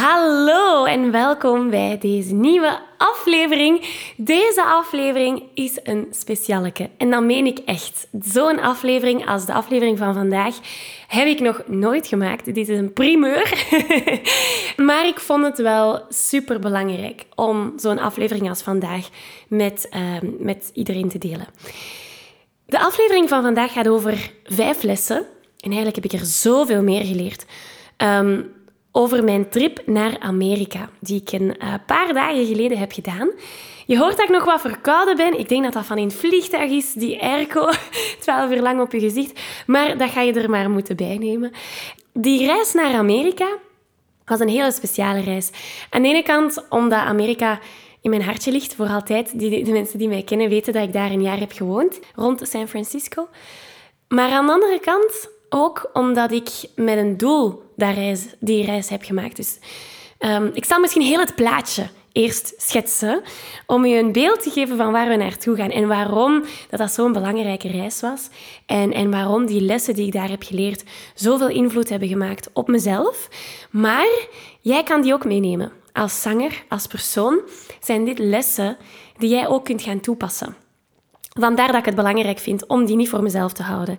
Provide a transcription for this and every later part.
Hallo en welkom bij deze nieuwe aflevering. Deze aflevering is een specialeke en dat meen ik echt. Zo'n aflevering als de aflevering van vandaag heb ik nog nooit gemaakt. Dit is een primeur. maar ik vond het wel super belangrijk om zo'n aflevering als vandaag met, ehm, met iedereen te delen. De aflevering van vandaag gaat over vijf lessen. En eigenlijk heb ik er zoveel meer geleerd. Ehm, over mijn trip naar Amerika, die ik een uh, paar dagen geleden heb gedaan. Je hoort dat ik nog wat verkouden ben. Ik denk dat dat van het vliegtuig is, die airco, 12 uur lang op je gezicht. Maar dat ga je er maar moeten bijnemen. Die reis naar Amerika was een hele speciale reis. Aan de ene kant omdat Amerika in mijn hartje ligt voor altijd. Die, de mensen die mij kennen weten dat ik daar een jaar heb gewoond, rond San Francisco. Maar aan de andere kant ook omdat ik met een doel dat reis, die reis heb gemaakt. Dus um, ik zal misschien heel het plaatje eerst schetsen, om je een beeld te geven van waar we naartoe gaan en waarom dat, dat zo'n belangrijke reis was en, en waarom die lessen die ik daar heb geleerd zoveel invloed hebben gemaakt op mezelf. Maar jij kan die ook meenemen. Als zanger, als persoon, zijn dit lessen die jij ook kunt gaan toepassen. Vandaar dat ik het belangrijk vind om die niet voor mezelf te houden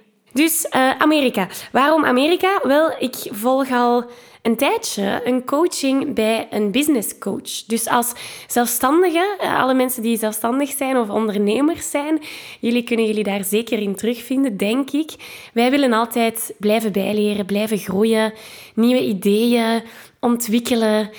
Dus uh, Amerika. Waarom Amerika? Wel, ik volg al een tijdje een coaching bij een business coach. Dus als zelfstandige, eh, alle mensen die zelfstandig zijn of ondernemers zijn, jullie kunnen jullie daar zeker in terugvinden, denk ik. Wij willen altijd blijven bijleren, blijven groeien, nieuwe ideeën ontwikkelen.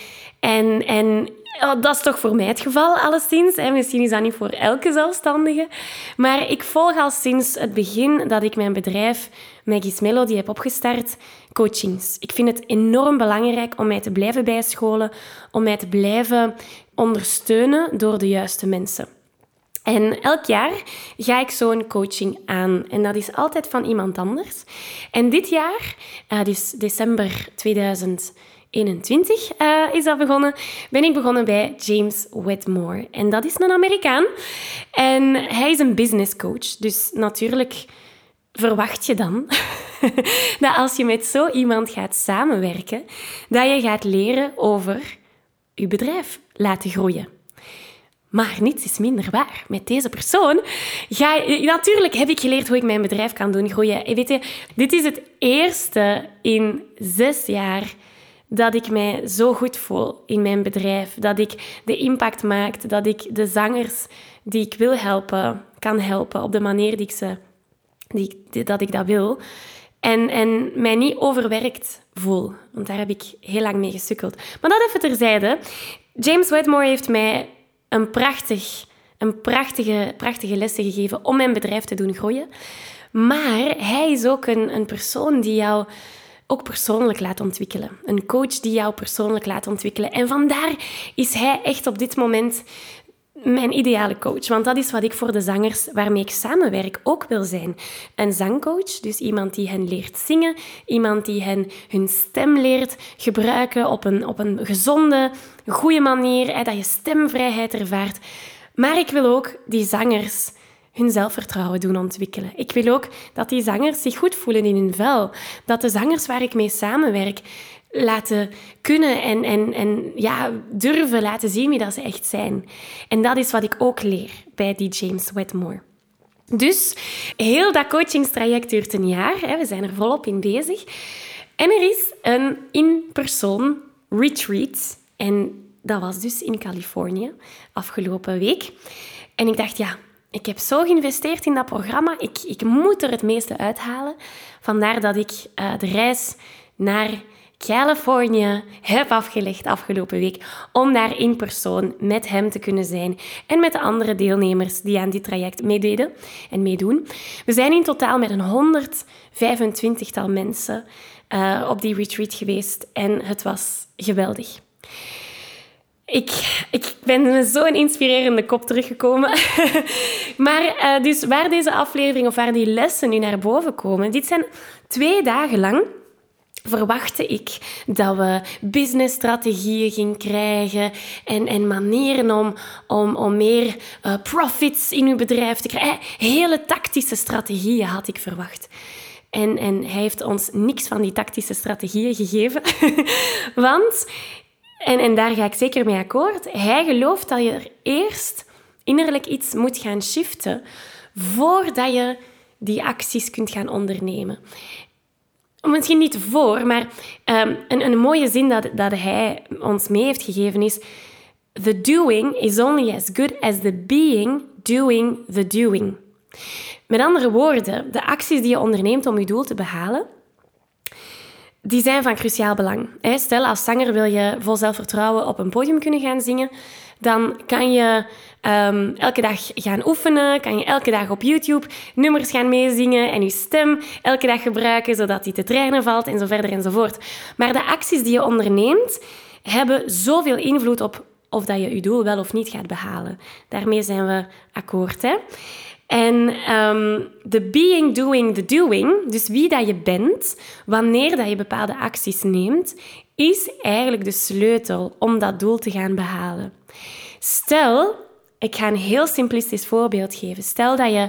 En, en dat is toch voor mij het geval, alleszins. Misschien is dat niet voor elke zelfstandige. Maar ik volg al sinds het begin dat ik mijn bedrijf Maggie's Melody heb opgestart, coachings. Ik vind het enorm belangrijk om mij te blijven bijscholen, om mij te blijven ondersteunen door de juiste mensen. En elk jaar ga ik zo'n coaching aan. En dat is altijd van iemand anders. En dit jaar, uh, dus december 2020, 21 uh, is dat begonnen, ben ik begonnen bij James Wedmore. En dat is een Amerikaan. En hij is een business coach. Dus natuurlijk verwacht je dan dat als je met zo iemand gaat samenwerken, dat je gaat leren over je bedrijf laten groeien. Maar niets is minder waar. Met deze persoon ga je... Natuurlijk heb ik geleerd hoe ik mijn bedrijf kan doen groeien. Weet je, dit is het eerste in zes jaar dat ik mij zo goed voel in mijn bedrijf. Dat ik de impact maak, dat ik de zangers die ik wil helpen, kan helpen op de manier die ik ze, die, dat ik dat wil. En, en mij niet overwerkt voel. Want daar heb ik heel lang mee gesukkeld. Maar dat even terzijde. James Wedmore heeft mij een, prachtig, een prachtige, prachtige lessen gegeven om mijn bedrijf te doen groeien. Maar hij is ook een, een persoon die jou ook persoonlijk laat ontwikkelen. Een coach die jou persoonlijk laat ontwikkelen. En vandaar is hij echt op dit moment mijn ideale coach. Want dat is wat ik voor de zangers waarmee ik samenwerk ook wil zijn. Een zangcoach, dus iemand die hen leert zingen, iemand die hen hun stem leert gebruiken op een, op een gezonde, goede manier, dat je stemvrijheid ervaart. Maar ik wil ook die zangers hun zelfvertrouwen doen ontwikkelen. Ik wil ook dat die zangers zich goed voelen in hun vel. Dat de zangers waar ik mee samenwerk laten kunnen en, en, en ja, durven laten zien wie dat ze echt zijn. En dat is wat ik ook leer bij die James Wedmore. Dus heel dat coachingstraject duurt een jaar. Hè. We zijn er volop in bezig. En er is een in-persoon retreat. En dat was dus in Californië afgelopen week. En ik dacht, ja, ik heb zo geïnvesteerd in dat programma. Ik, ik moet er het meeste uithalen. Vandaar dat ik uh, de reis naar Californië heb afgelegd afgelopen week om daar in persoon met hem te kunnen zijn en met de andere deelnemers die aan dit traject meededen en meedoen. We zijn in totaal met een 125-tal mensen uh, op die retreat geweest en het was geweldig. Ik, ik ben zo'n inspirerende kop teruggekomen. maar uh, dus waar deze aflevering of waar die lessen nu naar boven komen, dit zijn twee dagen lang verwachtte ik dat we businessstrategieën gingen krijgen en, en manieren om, om, om meer uh, profits in uw bedrijf te krijgen. Hele tactische strategieën had ik verwacht. En, en hij heeft ons niks van die tactische strategieën gegeven. Want, en, en daar ga ik zeker mee akkoord, hij gelooft dat je er eerst innerlijk iets moet gaan shiften voordat je die acties kunt gaan ondernemen misschien niet voor, maar um, een, een mooie zin dat, dat hij ons mee heeft gegeven is: The doing is only as good as the being doing the doing. Met andere woorden, de acties die je onderneemt om je doel te behalen, die zijn van cruciaal belang. Stel, als zanger wil je vol zelfvertrouwen op een podium kunnen gaan zingen, dan kan je um, elke dag gaan oefenen, kan je elke dag op YouTube nummers gaan meezingen en je stem elke dag gebruiken zodat die te trainen valt en zo verder enzovoort. Maar de acties die je onderneemt hebben zoveel invloed op of dat je je doel wel of niet gaat behalen. Daarmee zijn we akkoord. Hè? En de being, doing, the doing, dus wie dat je bent, wanneer dat je bepaalde acties neemt, is eigenlijk de sleutel om dat doel te gaan behalen. Stel, ik ga een heel simplistisch voorbeeld geven. Stel dat je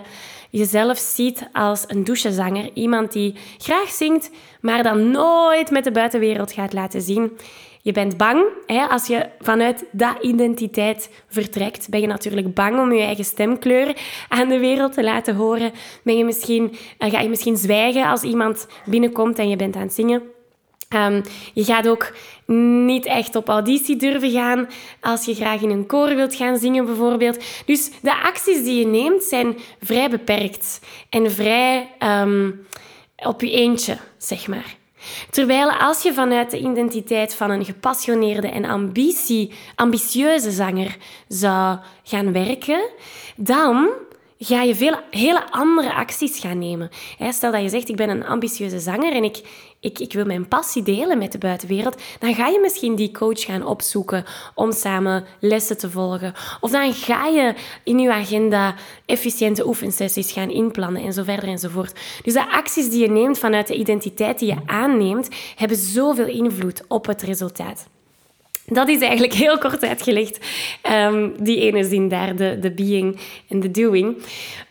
jezelf ziet als een douchezanger, iemand die graag zingt, maar dan nooit met de buitenwereld gaat laten zien. Je bent bang. Hè? Als je vanuit dat identiteit vertrekt, ben je natuurlijk bang om je eigen stemkleur aan de wereld te laten horen. Ben je misschien, eh, ga je misschien zwijgen als iemand binnenkomt en je bent aan het zingen. Um, je gaat ook niet echt op auditie durven gaan als je graag in een koor wilt gaan zingen, bijvoorbeeld. Dus de acties die je neemt zijn vrij beperkt en vrij um, op je eentje, zeg maar. Terwijl als je vanuit de identiteit van een gepassioneerde en ambitie, ambitieuze zanger zou gaan werken, dan ga je veel, hele andere acties gaan nemen. Stel dat je zegt, ik ben een ambitieuze zanger en ik, ik, ik wil mijn passie delen met de buitenwereld, dan ga je misschien die coach gaan opzoeken om samen lessen te volgen. Of dan ga je in je agenda efficiënte oefensessies gaan inplannen en zo verder enzovoort. Dus de acties die je neemt vanuit de identiteit die je aanneemt, hebben zoveel invloed op het resultaat. Dat is eigenlijk heel kort uitgelegd, um, die ene zin daar, de, de being en de doing.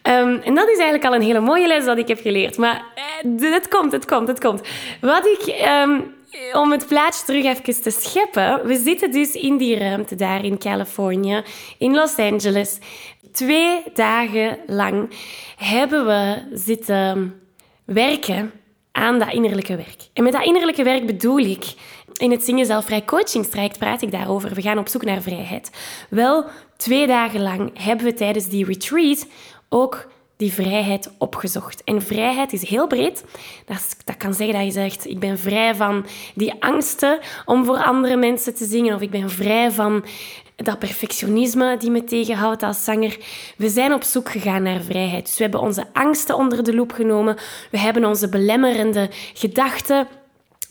Um, en dat is eigenlijk al een hele mooie les dat ik heb geleerd. Maar uh, het komt, het komt, het komt. Wat ik... Um, om het plaatje terug even te scheppen. We zitten dus in die ruimte daar in Californië, in Los Angeles. Twee dagen lang hebben we zitten werken aan dat innerlijke werk. En met dat innerlijke werk bedoel ik in het Zingen Zelfvrij Coachingstraject praat ik daarover. We gaan op zoek naar vrijheid. Wel, twee dagen lang hebben we tijdens die retreat ook die vrijheid opgezocht. En vrijheid is heel breed. Dat, dat, kan zeggen dat je zegt, ik ben vrij van die angsten om voor andere mensen te zingen. Of ik ben vrij van dat perfectionisme die me tegenhoudt als zanger. We zijn op zoek gegaan naar vrijheid. Dus we hebben onze angsten onder de loep genomen. We hebben onze belemmerende gedachten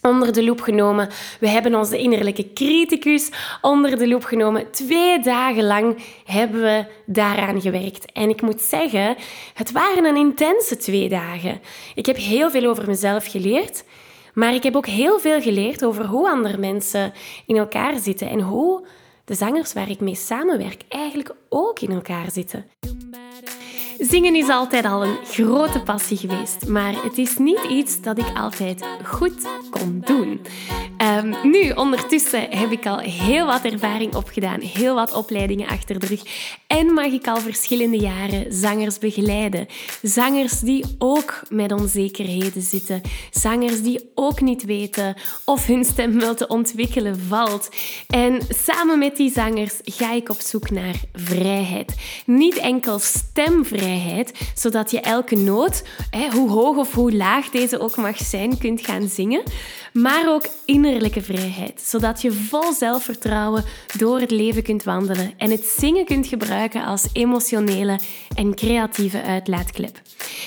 onder de loep genomen. We hebben onze innerlijke criticus onder de loep genomen. Twee dagen lang hebben we daaraan gewerkt. En ik moet zeggen, het waren een intense twee dagen. Ik heb heel veel over mezelf geleerd. Maar ik heb ook heel veel geleerd over hoe andere mensen in elkaar zitten en hoe de zangers waar ik mee samenwerk eigenlijk ook in elkaar zitten. Zingen is altijd al een grote passie geweest, maar het is niet iets dat ik altijd goed kon doen. Uh, Um, nu, ondertussen heb ik al heel wat ervaring opgedaan, heel wat opleidingen achter de rug en mag ik al verschillende jaren zangers begeleiden. Zangers die ook met onzekerheden zitten, zangers die ook niet weten of hun stem wel te ontwikkelen valt. En samen met die zangers ga ik op zoek naar vrijheid. Niet enkel stemvrijheid, zodat je elke noot, hoe hoog of hoe laag deze ook mag zijn, kunt gaan zingen maar ook vrijheid, zodat je vol zelfvertrouwen door het leven kunt wandelen en het zingen kunt gebruiken als emotionele en creatieve uitlaatklep.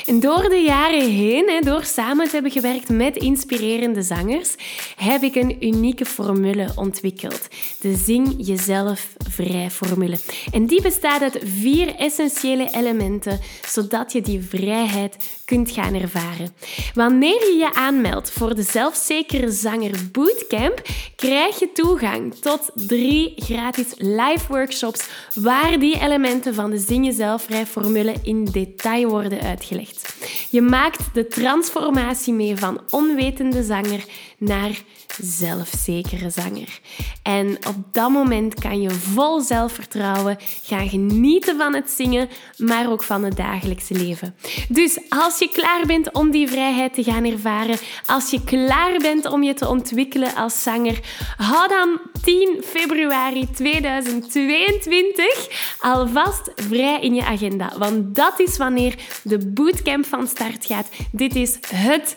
En door de jaren heen, door samen te hebben gewerkt met inspirerende zangers, heb ik een unieke formule ontwikkeld. De Zing Jezelf Vrij formule. En die bestaat uit vier essentiële elementen, zodat je die vrijheid kunt gaan ervaren. Wanneer je je aanmeldt voor de Zelfzekere Zanger Bootcamp, krijg je toegang tot drie gratis live workshops waar die elementen van de Zing Jezelf Vrij formule in detail worden uitgelegd. Je maakt de transformatie mee van onwetende zanger naar zelfzekere zanger. En op dat moment kan je vol zelfvertrouwen gaan genieten van het zingen, maar ook van het dagelijkse leven. Dus als je klaar bent om die vrijheid te gaan ervaren, als je klaar bent om je te ontwikkelen als zanger, hou dan 10 februari 2022 alvast vrij in je agenda. Want dat is wanneer de bootcamp van start gaat. Dit is het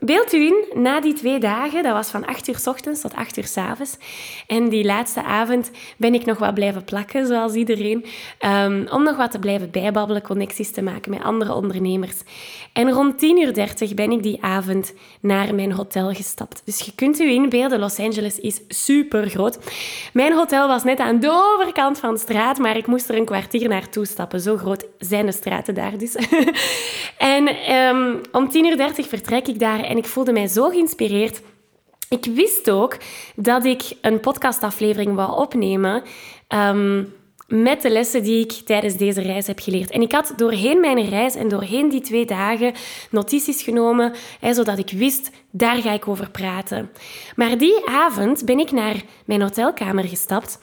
beeld u in, na die twee dagen, dat was van 8 uur s ochtends tot 8 uur s avonds. En die laatste avond ben ik nog wat blijven plakken, zoals iedereen. Um, om nog wat te blijven bijbabbelen, connecties te maken met andere ondernemers. En rond 10 uur 30 ben ik die avond naar mijn hotel gestapt. Dus je kunt u inbeelden, Los Angeles is super groot. Mijn hotel was net aan de overkant van de straat, maar ik moest er een kwartier naartoe stappen. Zo groot zijn de straten daar dus. en um, om 10 uur 30 vertrek ik en ik voelde mij zo geïnspireerd. Ik wist ook dat ik een podcastaflevering wou opnemen. Um, met de lessen die ik tijdens deze reis heb geleerd. En ik had doorheen mijn reis en doorheen die twee dagen notities genomen, hè, zodat ik wist, daar ga ik over praten. Maar die avond ben ik naar mijn hotelkamer gestapt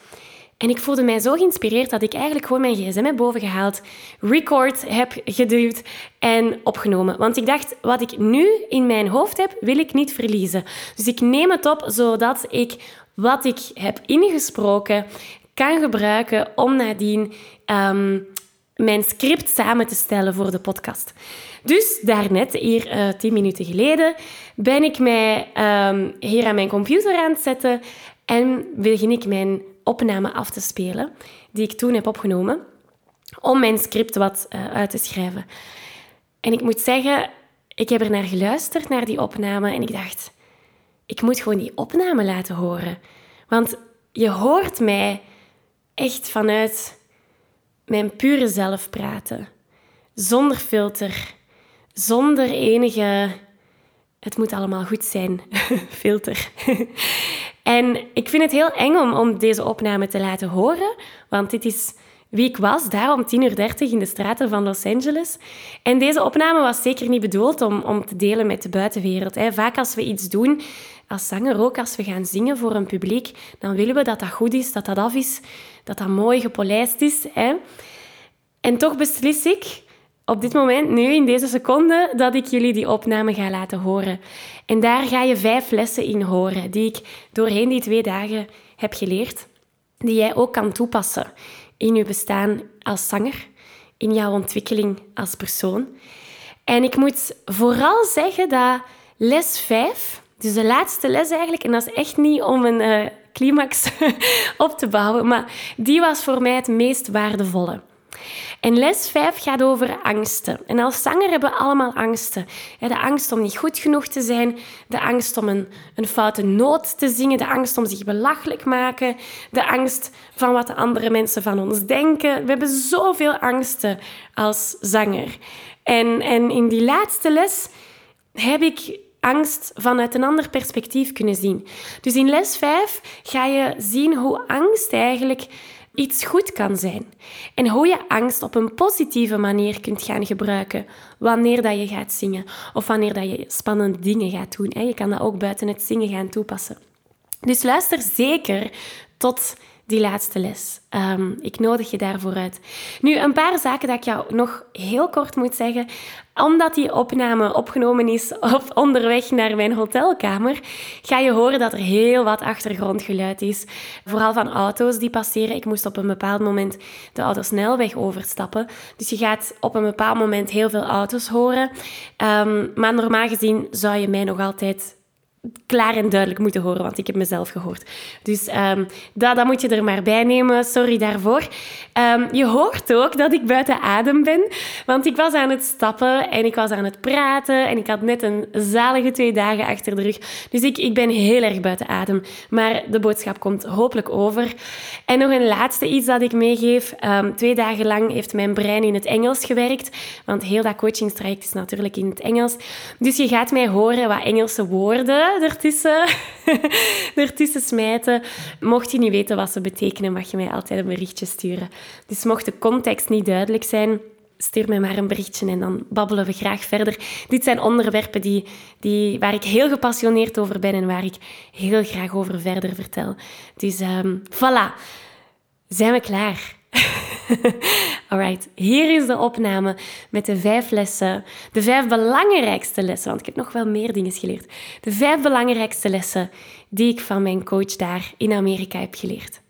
en ik voelde mij zo geïnspireerd dat ik eigenlijk gewoon mijn gsm heb bovengehaald, record heb geduwd en opgenomen. Want ik dacht, wat ik nu in mijn hoofd heb, wil ik niet verliezen. Dus ik neem het op zodat ik wat ik heb ingesproken kan gebruiken om nadien um, mijn script samen te stellen voor de podcast. Dus daarnet, hier uh, tien minuten geleden, ben ik mij um, hier aan mijn computer aan het zetten en begin ik mijn opname af te spelen, die ik toen heb opgenomen, om mijn script wat uh, uit te schrijven. En ik moet zeggen, ik heb er naar geluisterd, naar die opname, en ik dacht, ik moet gewoon die opname laten horen. Want je hoort mij echt vanuit mijn pure zelf praten. Zonder filter, zonder enige het moet allemaal goed zijn filter. En ik vind het heel eng om, om deze opname te laten horen, want dit is wie ik was, daar om 10.30 uur in de straten van Los Angeles. En deze opname was zeker niet bedoeld om, om te delen met de buitenwereld. Hè. Vaak als we iets doen, als zanger ook, als we gaan zingen voor een publiek, dan willen we dat dat goed is, dat dat af is, dat dat mooi gepolijst is. Hè. En toch beslis ik op dit moment, nu in deze seconde, dat ik jullie die opname ga laten horen. En daar ga je vijf lessen in horen, die ik doorheen die twee dagen heb geleerd, die jij ook kan toepassen in je bestaan als zanger, in jouw ontwikkeling als persoon. En ik moet vooral zeggen dat les 5, dus de laatste les eigenlijk, en dat is echt niet om een uh, climax op te bouwen, maar die was voor mij het meest waardevolle. En les 5 gaat over angsten. En als zanger hebben we allemaal angsten. De angst om niet goed genoeg te zijn, de angst om een, een foute noot te zingen, de angst om zich belachelijk maken, de angst van wat de andere mensen van ons denken. We hebben zoveel angsten als zanger. En, en in die laatste les heb ik angst vanuit een ander perspectief kunnen zien. Dus in les 5 ga je zien hoe angst eigenlijk iets goed kan zijn. En hoe je angst op een positieve manier kunt gaan gebruiken wanneer dat je gaat zingen of wanneer dat je spannende dingen gaat doen. Je kan dat ook buiten het zingen gaan toepassen. Dus luister zeker tot die laatste les. Ehm, ik nodig je daarvoor uit. Nu, een paar zaken dat ik jou nog heel kort moet zeggen. Omdat die opname opgenomen is op onderweg naar mijn hotelkamer, ga je horen dat er heel wat achtergrondgeluid is. Vooral van auto's die passeren. Ik moest op een bepaald moment de autosnelweg overstappen. Dus je gaat op een bepaald moment heel veel auto's horen. Um, maar normaal gezien zou je mij nog altijd klaar en duidelijk moeten horen, want ik heb mezelf gehoord. Dus um, dat, dat moet je er maar bij nemen. Sorry daarvoor. Um, je hoort ook dat ik buiten adem ben, want ik was aan het stappen en ik was aan het praten en ik had net een zalige twee dagen achter de rug. Dus ik, ik ben heel erg buiten adem. Maar de boodschap komt hopelijk over. En nog een laatste iets dat ik meegeef. Um, twee dagen lang heeft mijn brein in het Engels gewerkt, want heel dat coachingstraject is natuurlijk in het Engels. Dus je gaat mij horen wat Engelse woorden ertussen, smijten. Mocht je niet weten wat ze betekenen, mag je mij altijd een berichtje sturen. Dus mocht de context niet duidelijk zijn, stuur mij maar een berichtje en dan babbelen we graag verder. Dit zijn onderwerpen die, die, waar ik heel gepassioneerd over ben en waar ik heel graag over verder vertel. Dus um, voilà, zijn we klaar? Alright, hier is de opname met de vijf lessen, de vijf belangrijkste lessen, want ik heb nog wel meer dingen geleerd. De vijf belangrijkste lessen die ik van mijn coach daar in Amerika heb geleerd.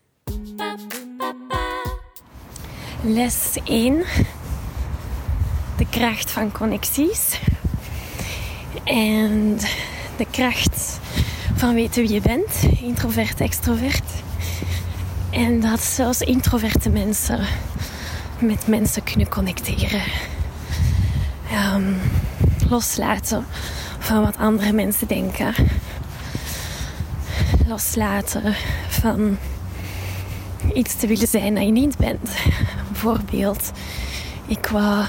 Les 1. De kracht van connecties. En de kracht van weten wie je bent, introvert, extrovert. En dat zelfs introverte mensen met mensen kunnen connecteren. Um, loslaten van wat andere mensen denken. Loslaten van iets te willen zijn dat je niet bent. Bijvoorbeeld, ik wou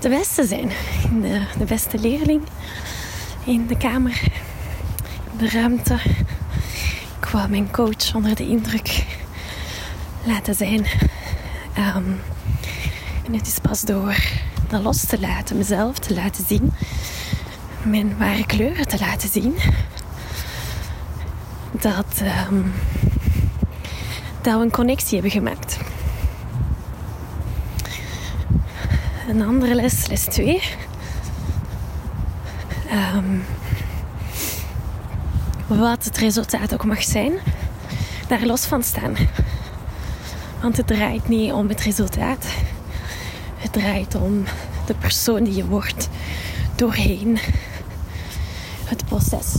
de beste zijn. De, de beste leerling in de kamer, in de ruimte ik wou mijn coach onder de indruk laten zijn. Ehm, en het is pas door dat los te laten, mezelf te laten zien, mijn ware kleuren te laten zien, dat, um, dat we een connectie hebben gemaakt. Een andere les, les 2. Um, wat het resultaat ook mag zijn, daar los van staan. Want het draait niet om het resultaat. Het draait om de persoon die je wordt doorheen het proces.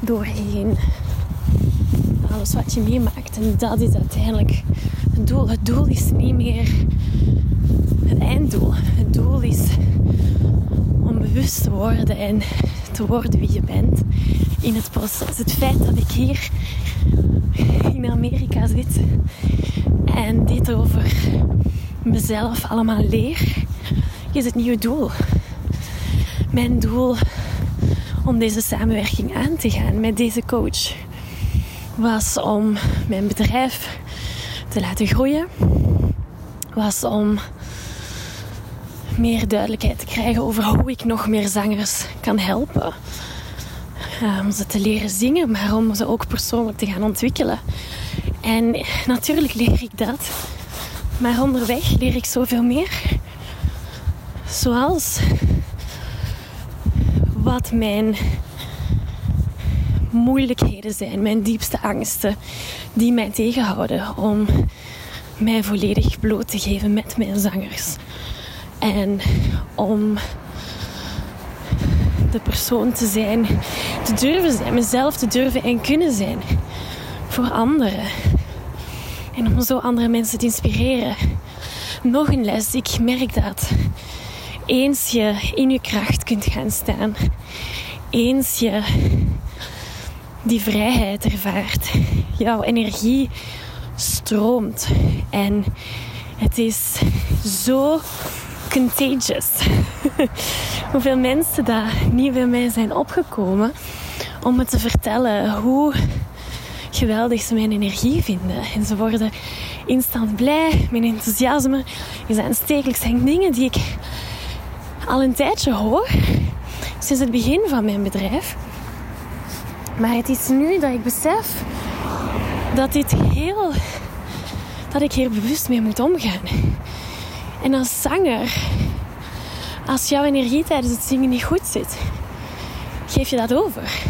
Doorheen alles wat je meemaakt. En dat is uiteindelijk het doel. Het doel is niet meer het einddoel. Het doel is om bewust te worden en te worden wie je bent in het proces. Het feit dat ik hier in Amerika zit en dit over mezelf allemaal leer, is het nieuwe doel. Mijn doel om deze samenwerking aan te gaan met deze coach was om mijn bedrijf te laten groeien, was om meer duidelijkheid te krijgen over hoe ik nog meer zangers kan helpen. Uh, om ze te leren zingen, maar om ze ook persoonlijk te gaan ontwikkelen. En natuurlijk leer ik dat. Maar onderweg leer ik zoveel meer. Zoals wat mijn moeilijkheden zijn, mijn diepste angsten, die mij tegenhouden om mij volledig bloot te geven met mijn zangers. En om de persoon te zijn, te durven zijn, mezelf te durven en kunnen zijn voor anderen. En om zo andere mensen te inspireren. Nog een les. Ik merk dat eens je in je kracht kunt gaan staan, eens je die vrijheid ervaart, jouw energie stroomt en het is zo contagious. Hoeveel mensen daar niet bij mij zijn opgekomen om me te vertellen hoe geweldig ze mijn energie vinden. En ze worden instant blij, mijn enthousiasme is aanstekelijk. zijn dingen die ik al een tijdje hoor, sinds het begin van mijn bedrijf. Maar het is nu dat ik besef dat dit heel. dat ik hier bewust mee moet omgaan. En als zanger, als jouw energie tijdens het zingen niet goed zit, geef je dat over.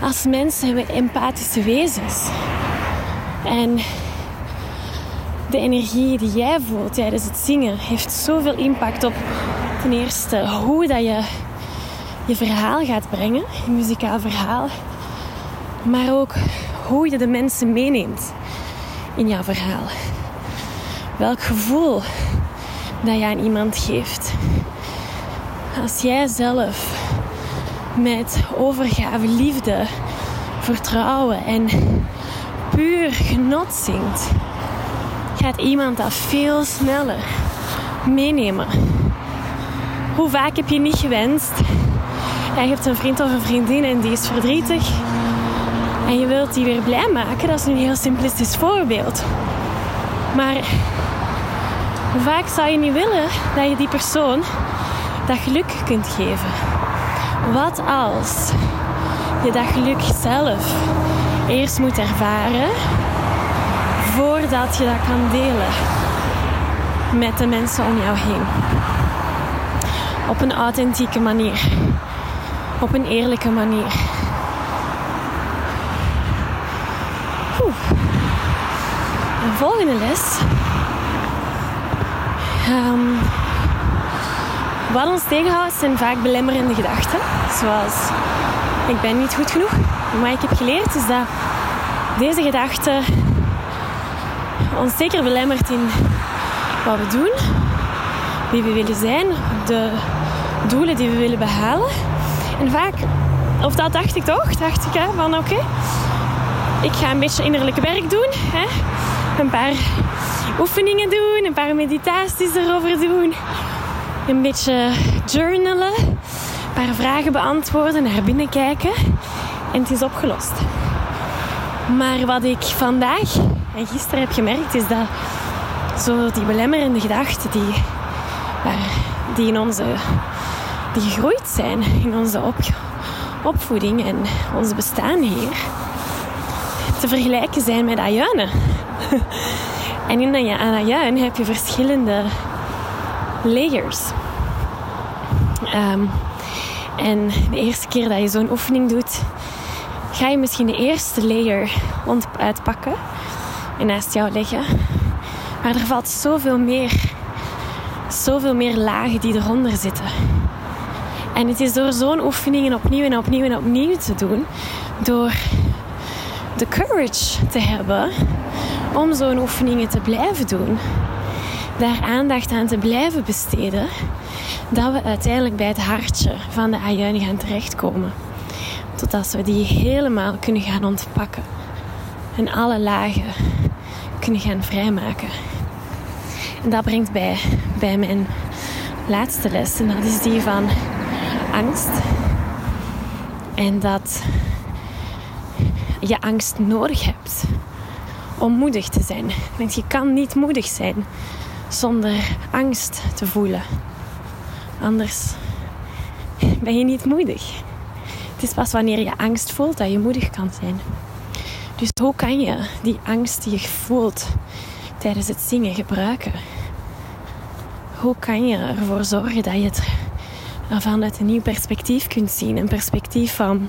Als mensen hebben empathische wezens. En de energie die jij voelt tijdens het zingen heeft zoveel impact op ten eerste hoe dat je je verhaal gaat brengen, je muzikaal verhaal, maar ook hoe je de mensen meeneemt in jouw verhaal. Welk gevoel dat je aan iemand geeft. Als jij zelf met overgave, liefde, vertrouwen en puur genot zingt, gaat iemand dat veel sneller meenemen. Hoe vaak heb je niet gewenst? Je hebt een vriend of een vriendin en die is verdrietig. En je wilt die weer blij maken. Dat is een heel simplistisch voorbeeld. Maar vaak zou je niet willen dat je die persoon dat geluk kunt geven? Wat als je dat geluk zelf eerst moet ervaren voordat je dat kan delen met de mensen om jou heen? Op een authentieke manier. Op een eerlijke manier. Oeh. De volgende les. Um, wat ons tegenhoudt zijn vaak belemmerende gedachten. Zoals ik ben niet goed genoeg. Maar ik heb geleerd is dat deze gedachte ons zeker belemmert in wat we doen, wie we willen zijn, de doelen die we willen behalen. En vaak, of dat dacht ik toch, dacht ik hè, van oké, ik ga een beetje innerlijke werk doen. Hè? Een paar oefeningen doen, een paar meditaties erover doen. Een beetje journalen, een paar vragen beantwoorden, naar binnen kijken. En het is opgelost. Maar wat ik vandaag en gisteren heb gemerkt, is dat zo die belemmerende gedachten die, die in onze die gegroeid zijn in onze op, opvoeding en ons bestaan hier, te vergelijken zijn met ajuinen. en in een ajuin heb je verschillende layers. Ehm, en de eerste keer dat je zo'n oefening doet, ga je misschien de eerste layer uitpakken en naast jou leggen. Maar er valt zoveel meer, zoveel meer lagen die eronder zitten. En het is door zo'n oefeningen opnieuw en opnieuw en opnieuw te doen, door de courage te hebben om zo'n oefeningen te blijven doen, daar aandacht aan te blijven besteden, dat we uiteindelijk bij het hartje van de ajuin gaan terechtkomen. Totdat we die helemaal kunnen gaan ontpakken en alle lagen kunnen gaan vrijmaken. En dat brengt bij, bij mijn laatste les, en dat is die van angst. En dat je angst nodig hebt om moedig te zijn. Want je kan niet moedig zijn zonder angst te voelen. Anders ben je niet moedig. Het is pas wanneer je angst voelt dat je moedig kan zijn. Dus hoe kan je die angst die je voelt tijdens het zingen gebruiken? Hoe kan je ervoor zorgen dat je het vanuit een nieuw perspectief kunt zien. Een perspectief van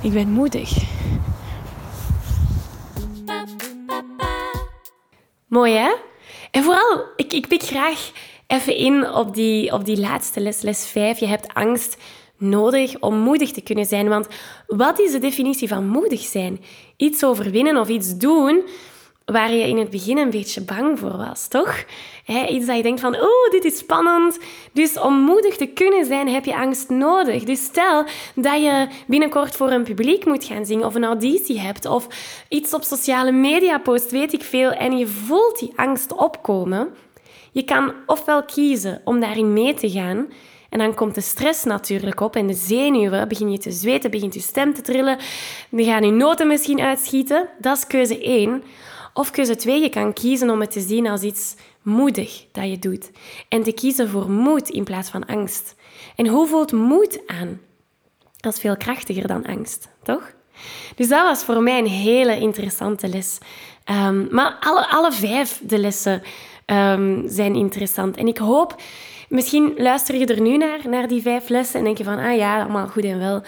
ik ben moedig. Mooi hè? En vooral, ik, ik pik graag even in op die, op die laatste les, les 5. Je hebt angst nodig om moedig te kunnen zijn. Want wat is de definitie van moedig zijn? Iets overwinnen of iets doen waar je in het begin een beetje bang voor was, toch? iets dat je denkt van, oh, dit is spannend. Dus om moedig te kunnen zijn, heb je angst nodig. Dus stel dat je binnenkort voor een publiek moet gaan zingen of een auditie hebt of iets op sociale media post, weet ik veel, en je voelt die angst opkomen. Je kan ofwel kiezen om daarin mee te gaan en dan komt de stress natuurlijk op en de zenuwen. Begin je te zweten, begint je stem te trillen. Dan gaan je noten misschien uitschieten. Dat is keuze 1. Of keuze 2, je kan kiezen om het te zien als iets moedig dat je doet. En te kiezen voor moed in plaats van angst. En hoe voelt moed aan? Dat is veel krachtiger dan angst, toch? Dus dat was voor mij een hele interessante les. Um, maar alle, alle vijf de lessen um, zijn interessant. En ik hoop Misschien luister je er nu naar, naar die vijf lessen en denk je van, ah ja, allemaal goed en wel.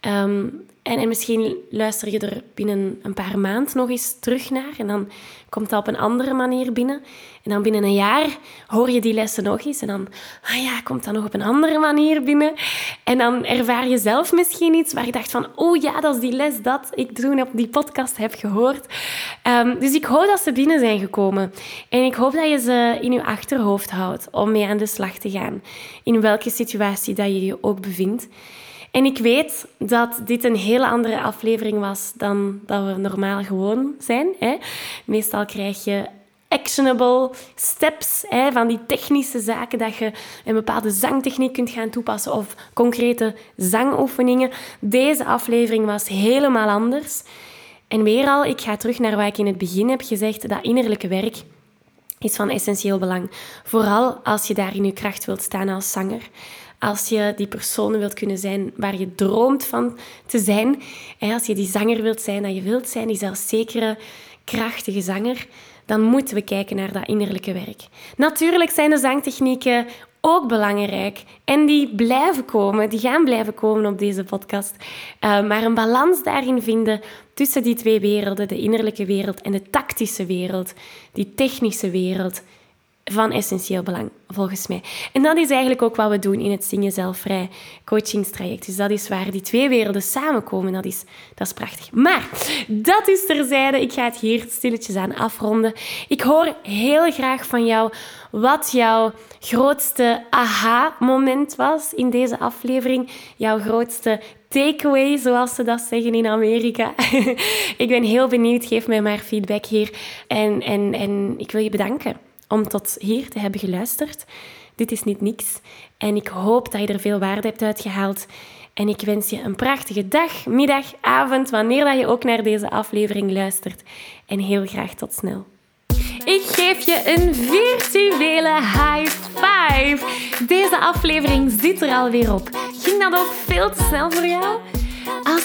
Ehm, en, en misschien luister je er binnen een paar maanden nog eens terug naar en dan komt dat op een andere manier binnen. En dan binnen een jaar hoor je die lessen nog eens en dan, ah ja, komt dat nog op een andere manier binnen. En dan ervaar je zelf misschien iets waar je dacht van, oh ja, dat is die les dat ik toen op die podcast heb gehoord. Ehm, dus ik hoop dat ze binnen zijn gekomen. En ik hoop dat je ze in je achterhoofd houdt om mee aan de slag te gaan. In welke situatie dat je je ook bevindt. En ik weet dat dit een hele andere aflevering was dan dat we normaal gewoon zijn. Hè. Meestal krijg je actionable steps, hè, van die technische zaken dat je een bepaalde zangtechniek kunt gaan toepassen of concrete zangoefeningen. Deze aflevering was helemaal anders. En weer al, ik ga terug naar wat ik in het begin heb gezegd, dat innerlijke werk is van essentieel belang. Vooral als je daar in je kracht wilt staan als zanger als je die persoon wilt kunnen zijn waar je droomt van te zijn, als je die zanger wilt zijn dat je wilt zijn, die zelfzekere, krachtige zanger, dan moeten we kijken naar dat innerlijke werk. Natuurlijk zijn de zangtechnieken ook belangrijk en die blijven komen, die gaan blijven komen op deze podcast. Uh, maar een balans daarin vinden tussen die twee werelden, de innerlijke wereld en de tactische wereld, die technische wereld, van essentieel belang, volgens mij. En dat is eigenlijk ook wat we doen in het Zingen Zelfvrij coachingstraject. Dus dat is waar die twee werelden samenkomen. Dat is, dat is prachtig. Maar dat is terzijde. Ik ga het hier stilletjes aan afronden. Ik hoor heel graag van jou wat jouw grootste aha-moment was in deze aflevering. Jouw grootste takeaway, zoals ze dat zeggen in Amerika. ik ben heel benieuwd. Geef mij maar feedback hier. En, en, en ik wil je bedanken om tot hier te hebben geluisterd. Dit is niet niks en ik hoop dat je er veel waarde hebt uitgehaald. En ik wens je een prachtige dag, middag, avond, wanneer dat je ook naar deze aflevering luistert. En heel graag tot snel. Ik geef je een virtuele high five. Deze aflevering zit er alweer op. Ging dat ook veel te snel voor jou?